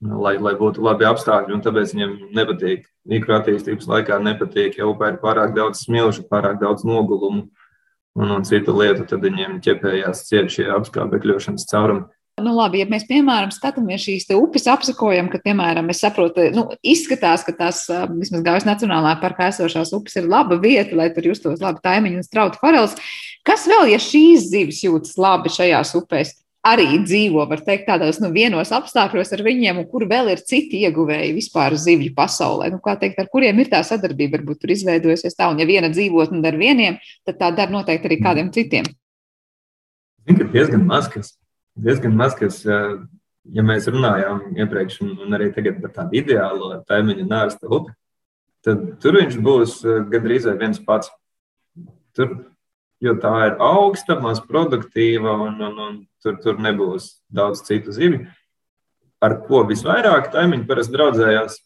lai, lai būtu labi apstākļi. Tāpēc viņiem nepatīk, ikru attīstības laikā nepatīk, ja upē ir pārāk daudz smilšu, pārāk daudz nogulumu un, un citu lietu, tad viņiem ķepējās ciet šie apskābekļošanas caurumi. Nu, labi, ja mēs, piemēram, skatāmies šīs upes, apsakojam, ka, piemēram, es saprotu, nu, izskatās, ka tās, vismaz Gaujas Nacionālā parkā esošās upes ir laba vieta, lai tur justos labi taimiņi un strauti forels. Kas vēl, ja šīs zivis jūtas labi šajās upēs? Arī dzīvo, var teikt, tādos nu, vienos apstākļos ar viņiem, un kur vēl ir citi ieguvēji vispār zivju pasaulē. Nu, kā teikt, ar kuriem ir tā sadarbība, varbūt tur izveidojusies tā, un ja viena dzīvot un ar vieniem, tad tā dara noteikti arī kādiem citiem. Zinu, ka diezgan maz kas, diezgan maz kas, ja mēs runājām iepriekš, un arī tagad par tādu ideālo taimiņu nārsta upi, tad tur viņš būs gandrīz viens pats. Tur, jo tā ir augsta, maz produktīva, un, un, un tur, tur nebūs daudz citu zivju. Ar ko visvairāk taimiņi parasti draudzējās,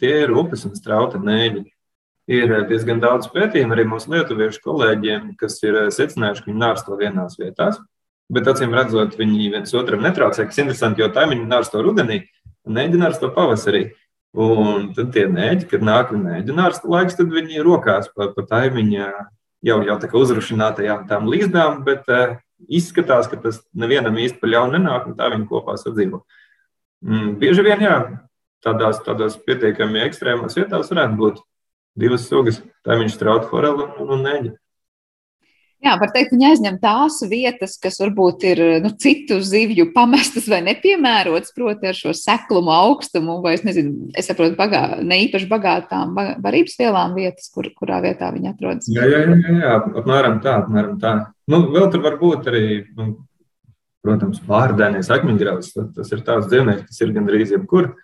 tie ir upes un strauta nēģi. Ir diezgan daudz pētījumu arī mūsu lietuviešu kolēģiem, kas ir secinājuši, ka viņi nārsto vienās vietās. Bet, acīm redzot, viņi viens otram netraucē, kas ir interesanti, jo taimiņi nārsto rudenī, un nēģi nārsto pavasarī. Un tad tie nēģi, kad nāk nēģi nārsta laiks, tad viņi rokās pa, pa taimiņa jau, jau tā kā uzrušinātajām tām līzdām, bet uh, izskatās, ka tas nevienam īsti pa ļaunu nenāk, un tā viņi kopā sadzīvo. Mm, bieži vien, jā, tādās, tādās pietiekami ekstrēmās vietās varētu būt divas sugas, tā viņš strauta forela un, un neģi. Jā, var teikt, viņi aizņem tās vietas, kas varbūt ir nu, citu zivju pamestas vai nepiemērotas, proti, ar šo seklumu, augstumu, vai es nezinu, es saprotu, bagā, ne īpaši bagātām barības vielām vietas, kur, kurā vietā viņi atrodas. Jā, jā, jā, jā apmēram tā, apmēram tā. Nu, vēl tur var būt arī, nu, protams, pārdēnies akmeņgrauds. Tas ir tāds dzīvnieks, kas ir gandrīz jebkur.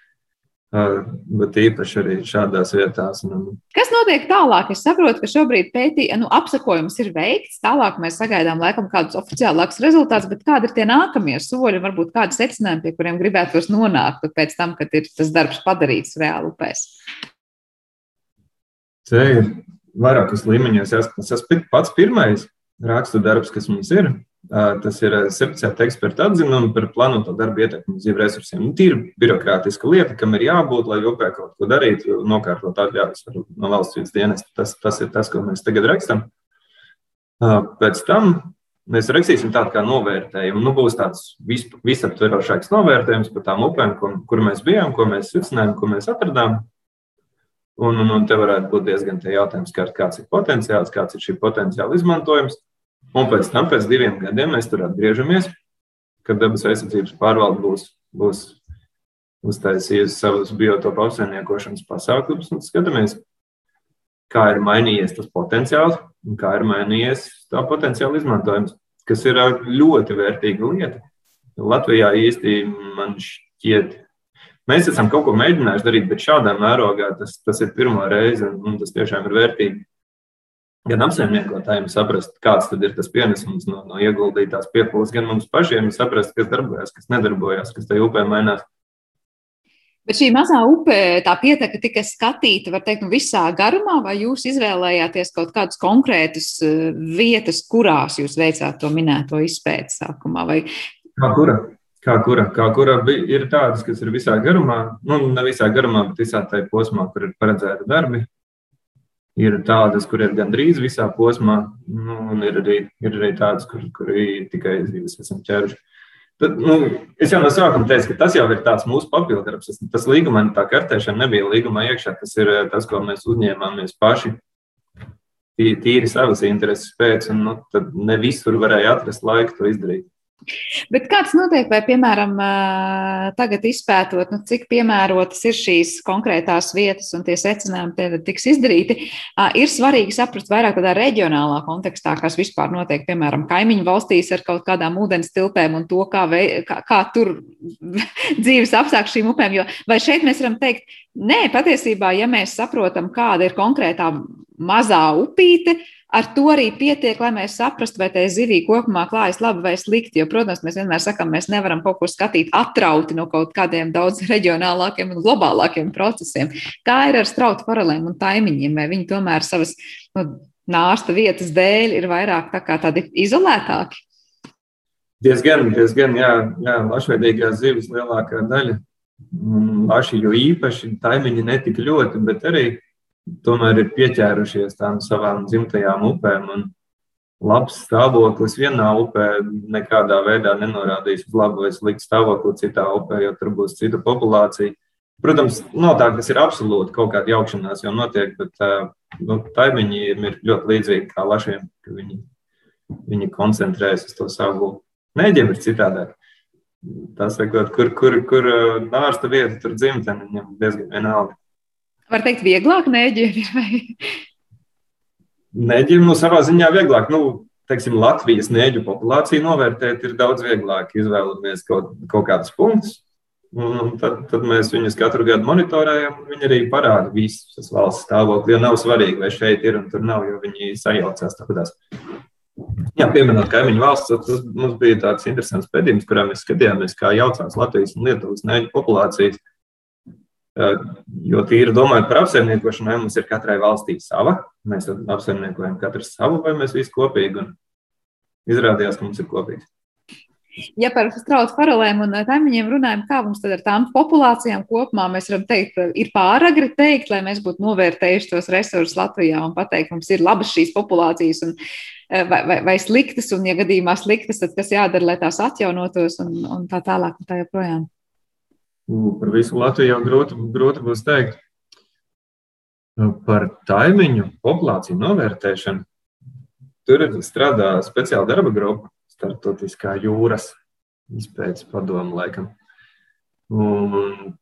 Bet īpaši arī šādās vietās. Nu. Kas notiek tālāk? Es saprotu, ka šobrīd pētī, nu, apsakojums ir veikts. Tālāk mēs sagaidām laikam kādus oficiālākus rezultātus, bet kādi ir tie nākamie soļi, varbūt kādi secinājumi, pie kuriem gribētu nonākt pēc tam, kad ir tas darbs padarīts reāli upēs? Te ir vairākas līmeņos jāskatās. Tas pats pirmais rakstu darbs, kas mums ir, Tas ir certificēta eksperta atzinuma par plānoto darbu ietekmi uz zivju resursiem. Nu, Tīri birokrātiska lieta, kam ir jābūt, lai upē kaut ko darītu, nokārtot atļaujas no valsts vidas dienesta. Tas, tas ir tas, ko mēs tagad rakstam. Pēc tam mēs rakstīsim tādu kā novērtējumu. Nu, būs tāds vis, visaptverošāks novērtējums par tām upēm, kur, kur mēs bijām, ko mēs secinājām, ko mēs atradām. Un, un, un te varētu būt diezgan tie jautājums, kāds ir potenciāls, kāds ir šī potenciāla izmantojums. Un pēc tam, pēc diviem gadiem, mēs tur atgriežamies, kad dabas aizsardzības pārvalde būs, būs uztaisījusi savus biotopu apsaimniekošanas pasākumus un skatāmies, kā ir mainījies tas potenciāls un kā ir mainījies tā potenciāla izmantojums, kas ir ļoti vērtīga lieta. Latvijā īsti man šķiet, mēs esam kaut ko mēģinājuši darīt, bet šādā mērogā tas, tas ir pirmo reizi un, un tas tiešām ir vērtīgi gan apsaimniekotājiem saprast, kāds ir tas pienesums no, no ieguldītās piepūles, gan mums pašiem saprast, kas darbojas, kas nedarbojas, kas tajā upē mainās. Bet šī mazā upe, tā pieteka tika skatīta, var teikt, nu, visā garumā, vai jūs izvēlējāties kaut kādus konkrētus eh, vietas, kurās jūs veicāt to minēto izpēti sākumā? Vai... Kā kura? Kā kura, kā kura ir tādas, kas ir visā garumā, nu, ne visā garumā, bet visā tajā posmā, kur ir paredzēti darbi, Ir tādas, kur ir gandrīz visā posmā, nu, un ir arī, ir arī tādas, kur, kur tikai zivis esam ķēruši. Tad, nu, es jau no sākuma teicu, ka tas jau ir tāds mūsu papildinājums. Tas, tas līgumā, tā kartēšana nebija līgumā iekšā. Tas ir eh, tas, ko mēs uzņēmāmies paši. Tīri savas intereses pēc, un nu, ne visur varēja atrast laiku to izdarīt. Bet kāds notiek, vai, piemēram, tagad izpētot, nu, cik piemērotas ir šīs konkrētās vietas un tie secinājumi tiks izdarīti, ir svarīgi saprast vairāk tādā reģionālā kontekstā, kas vispār notiek, piemēram, kaimiņu valstīs ar kaut kādām ūdens tilpēm un to, kā, vei, kā, kā tur dzīves apstākļi šīm upēm. Jo vai šeit mēs varam teikt, nē, patiesībā, ja mēs saprotam, kāda ir konkrētā mazā upīte, ar to arī pietiek, lai mēs saprastu, vai tai zivī kopumā klājas labi vai slikti. Jo, protams, mēs vienmēr sakām, mēs nevaram kaut ko skatīt atrauti no kaut kādiem daudz reģionālākiem un globālākiem procesiem. Kā ir ar strautu paralēliem un taimiņiem, vai viņi tomēr savas nu, nārsta vietas dēļ ir vairāk tā kā tādi izolētāki? Diezgan, diezgan, jā, jā lašveidīgās zivis lielākā daļa. Laši jo īpaši taimiņi netika ļoti, bet arī tomēr ir pieķērušies tām savām dzimtajām upēm. Un labs stāvoklis vienā upē nekādā veidā nenorādīs uz labu vai sliktu stāvokli citā upē, jo tur būs cita populācija. Protams, noteikti tas ir absolūti kaut kāda jaukšanās jau notiek, bet nu, taimiņiem ir ļoti līdzīgi kā lašiem, ka viņi, viņi koncentrējas uz to savu. Nēģiem ir citādāk. Tas sakot, kur, kur, kur nārsta vieta, tur dzimtene, viņam diezgan vienalga. Var teikt, vieglāk nēģiem? Vai? Nēģiem nu, savā ziņā vieglāk. Nu, teiksim, Latvijas nēģu populāciju novērtēt ir daudz vieglāk. Izvēlamies kaut, kaut kādus punktus, un tad, tad mēs viņus katru gadu monitorējam. Viņi arī parāda visas valsts stāvokli. Jo nav svarīgi, vai šeit ir un tur nav, jo viņi sajaucās tādās. Jā, pieminot kaimiņu valsts, tas mums bija tāds interesants pētījums, kurā mēs skatījāmies, kā jaucās Latvijas un Lietuvas nēģu populācijas. Jo tīri domājot par apsaimniekošanu, vai mums ir katrai valstī sava, mēs apsaimniekojam katrs savu, vai mēs visi kopīgi. Un izrādījās, ka mums ir kopīgs. Ja par strautu paralēm un taimiņiem runājam, kā mums tad ar tām populācijām kopumā mēs varam teikt, ir pāragri teikt, lai mēs būtu novērtējuši tos resursus Latvijā un pateikt, mums ir labas šīs populācijas un, vai, vai, vai sliktas, un, ja gadījumā sliktas, tad kas jādara, lai tās atjaunotos un, un tā tālāk un tā joprojām. Par visu Latviju jau grūti, grūti būs teikt. Par taimiņu populāciju novērtēšanu Tur strādā speciāla darba grupa, starptautiskā jūras izpētes padoma, laikam. Un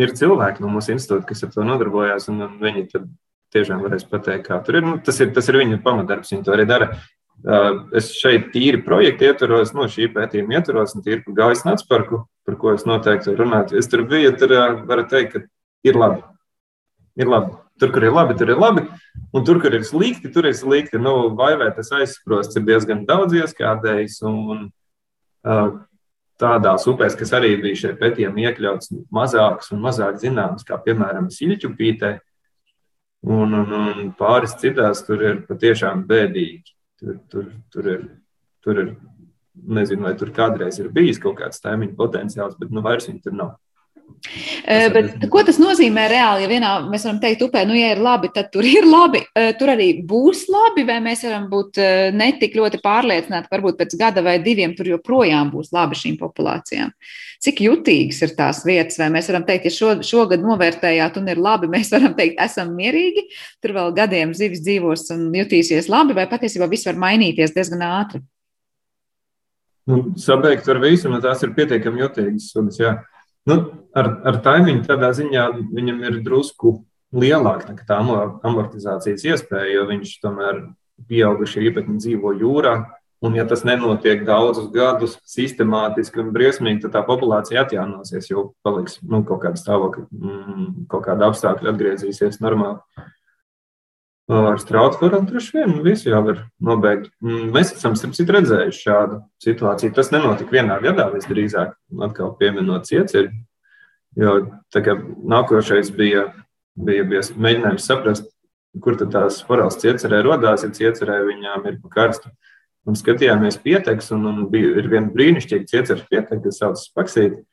ir cilvēki no mūsu institūta, kas ar to nodarbojās, un viņi tiešām varēs pateikt, kā tur ir. Nu, tas, ir tas ir viņu pamatdarbs, viņi to arī dara. Es šeit tīri projektu ietvaros, no šī pētījuma ietvaros, un tīri par Gaujas Nācparku, par ko es noteikti runātu. Es tur biju, tur varu teikt, ka ir labi. Ir labi. Tur, kur ir labi, tur ir labi. Un tur, kur ir slikti, tur ir slikti. Nu, vai vai tas aizsprosts ir diezgan daudz ieskādējis. Un, uh, tādās upēs, kas arī bija šeit pētījumā iekļauts, mazākas un mazāk zināmas, kā piemēram Siļķupītē. Un, un, un pāris citās tur ir patiešām bēdīgi. Tur, tur, tur, ir, tur ir, nezinu, vai tur kādreiz ir bijis kaut kāds taimiņu potenciāls, bet nu vairs viņi tur nav. Bet, ko tas nozīmē reāli? Ja vienā mēs varam teikt, upē, nu, ja ir labi, tad tur ir labi. Tur arī būs labi, vai mēs varam būt netik ļoti pārliecināti, ka varbūt pēc gada vai diviem tur joprojām būs labi šīm populācijām. Cik jutīgas ir tās vietas, vai mēs varam teikt, ja šo, šogad novērtējāt un ir labi, mēs varam teikt, esam mierīgi, tur vēl gadiem zivis dzīvos un jutīsies labi, vai patiesībā viss var mainīties diezgan ātri. Nu, sabeigt ar visu, un tās ir pietiekami jutīgas sugas, jā. Nu, ar, ar taimiņu tādā ziņā viņam ir drusku lielāka tā amortizācijas iespēja, jo viņš tomēr pieaugušie īpatņi dzīvo jūrā. Un, ja tas nenotiek daudzus gadus sistemātiski un briesmīgi, tad tā populācija atjaunosies, jo paliks nu, kaut kāda stāvokļa, mm, kaut kāda apstākļa atgriezīsies normāli. Ar Strautforu droši vien visu jau var nobeigt. Mm, mēs esam citu, redzējuši šādu situāciju. Tas nenotika vienā gadā, visdrīzāk, atkal pieminot cieceri. Jo nākošais bija, bija, bija mēģinājums saprast, kur tās forāls ciecerē rodās, ja ciecerē viņām ir pa karstu. Un skatījāmies pieteks, un, un bija viena brīnišķīga cieceres pieteka, kas saucas Paksīti.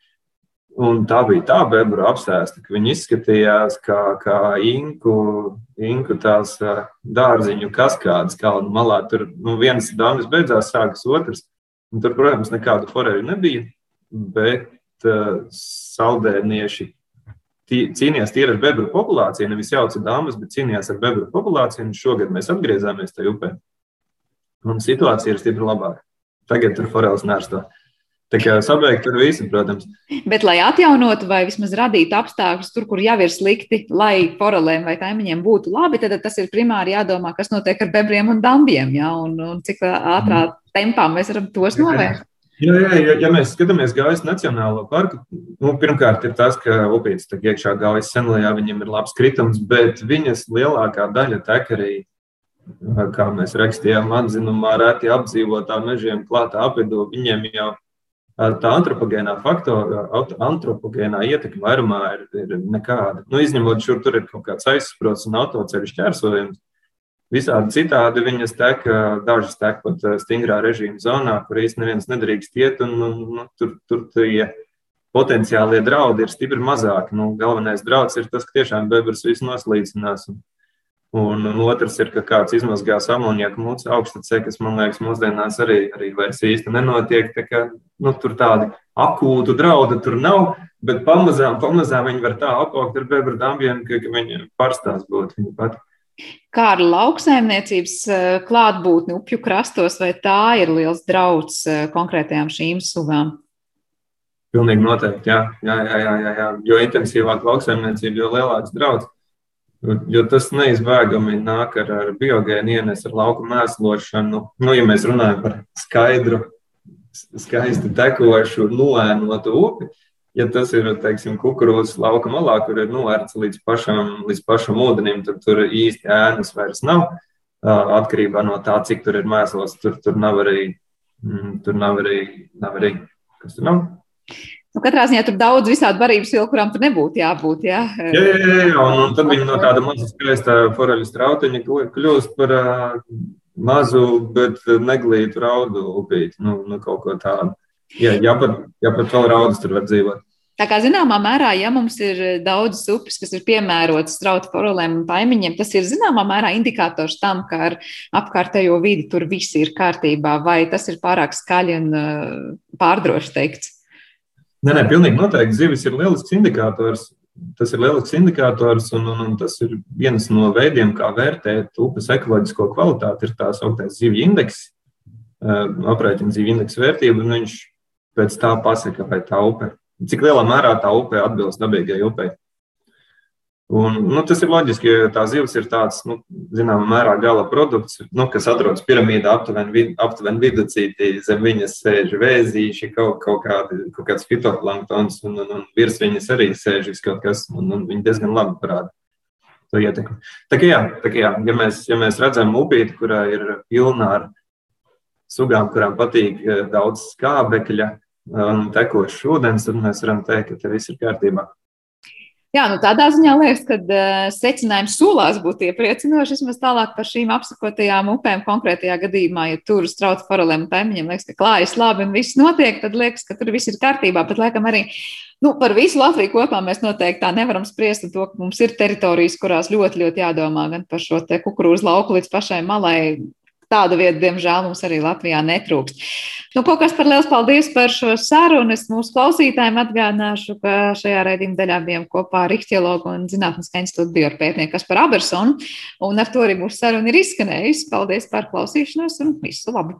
Un tā bija tā bebra apsēsta, ka viņi izskatījās kā, kā inku, inku tās dārziņu kaskādas kalnu malā. Tur nu, viens dāmas beidzās, sākas otrs. Un tur, protams, nekādu foreļu nebija, bet uh, saldēnieši cīnījās tieši ar bebru populāciju. Nevis jauca dāmas, bet cīnījās ar bebru populāciju. Un šogad mēs atgriezāmies tajā upē. Un situācija ir stipri labāka. Tagad tur foreļs nērsto. Tā kā sabeigt ar visu, protams. Bet, lai atjaunotu vai vismaz radītu apstākļus tur, kur jau ir slikti, lai forelēm vai kaimiņiem būtu labi, tad tas ir primāri jādomā, kas notiek ar bebriem un dambiem, ja? un, un cik ātrā mm. tempā mēs varam tos novērst. Jā, jā, ja, ja mēs skatāmies Gaujas Nacionālo parku, nu, pirmkārt ir tas, ka upīts tā iekšā Gaujas senlajā viņam ir labs kritums, bet viņas lielākā daļa tek arī, kā mēs rakstījām, atzinumā, reti apdzīvotā mežiem klātā apvidū, viņiem jau tā antropogēnā faktora, antropogēnā ietekme vairumā ir, ir nekāda. Nu, izņemot, šur tur ir kaut kāds aizsprots un autoceļu šķērsojums. Visādi citādi viņas tek, dažas tek pat stingrā režīma zonā, kur īstenībā neviens nedrīkst iet, un, un nu, tur, tur tie potenciālie draudi ir stipri mazāki. Nu, galvenais draudz ir tas, ka tiešām bebras viss noslīcinās. Un, Un, un otrs ir, ka kāds izmazgās amoniaku mūsu augstacē, kas man liekas, mūsdienās arī, arī vairs īsti nenotiek. Tā kā, nu, tur tādi akūtu draudu tur nav, bet pamazām, pamazām viņi var tā apaugt ar bebru dambiem, ka, ka viņi pārstās būt viņi pat. Kā ar lauksaimniecības eh, klātbūtni upju krastos, vai tā ir liels drauds eh, konkrētajām šīm sugām? Pilnīgi noteikti, jā. jā, jā, jā, jā, jā. Jo intensīvāk lauksaimniecība, jo lielāks drauds. Jo tas neizbēgami nāk ar, ar biogēnu ienes, ar lauku mēslošanu. Nu, ja mēs runājam par skaidru, skaisti tekošu, noēnotu upi, ja tas ir teiksim, kukurūzas lauka malā, kur ir novērts līdz pašam, līdz pašam ūdenim, tad tur īsti ēnas vairs nav. Atkarībā no tā, cik tur ir mēslos, tur, tur nav arī, mm, tur nav arī, nav arī kas tur nav Nu, katrā ziņā tur daudz visādi barības vielu, kurām tur nebūtu jābūt. Jā, jā, jā, jā, jā. Un, un tad viņi no tāda maza skaista foreļa strautiņa kļūst par uh, mazu, bet neglītu raudu upīti. Nu, nu, kaut ko tādu. Jā, jā, pat, jā, pat vēl raudus tur var dzīvot. Tā kā zināmā mērā, ja mums ir daudz upes, kas ir piemērotas strauta forelēm un taimiņiem, tas ir zināmā mērā indikators tam, ka ar apkārtējo vidi tur viss ir kārtībā, vai tas ir pārāk skaļi un pārdroši teikts. Nē, nē, pilnīgi noteikti. Zivis ir lielisks indikators. Tas ir lielisks indikators, un, un, un tas ir viens no veidiem, kā vērtēt upes ekoloģisko kvalitāti. Ir tā sauktais zivju indeks, aprēķina zivju indeksa vērtību, un viņš pēc tā pasaka, vai tā upe, cik lielā mērā tā upe atbilst dabīgai upei. Un, nu, tas ir loģiski, jo tā zivs ir tāds, nu, zināmā mērā, gala produkts, nu, kas atrodas piramīdā aptuveni, aptuveni viduscītī. Zem viņas sēž vēzīši, kaut, kaut, kādi, kaut kāds fitoplanktons, un, un, un virs viņas arī sēž kaut kas, un, un viņi diezgan labi parāda to ietekmi. Tā kā jā, tā kā jā ja, mēs, ja mēs redzam upīti, kurā ir pilna ar sugām, kurām patīk eh, daudz skābekļa un tekošs ūdens, tad mēs varam teikt, ka te viss ir kārtībā. Jā, nu tādā ziņā liekas, ka uh, secinājums sulās būtu iepriecinoši. Vismaz tālāk par šīm apsakotajām upēm konkrētajā gadījumā, ja tur strauta paralēli taimiņiem liekas, ka klājas labi un viss notiek, tad liekas, ka tur viss ir kārtībā. Bet, laikam, arī nu, par visu Latviju kopā mēs noteikti tā nevaram spriest. To, ka mums ir teritorijas, kurās ļoti, ļoti jādomā gan par šo kukurūzu lauku līdz pašai malai, tādu vietu, diemžēl, mums arī Latvijā netrūkst. Nu, kaut kas par liels paldies par šo sarunu. Es mūsu klausītājiem atgādināšu, ka šajā raidījuma daļā bijām kopā ar Rihtiologu un Zinātniskā institūta biopētnieku Kasparu Abersonu, un ar to arī mūsu saruna ir izskanējusi. Paldies par klausīšanos un visu labu!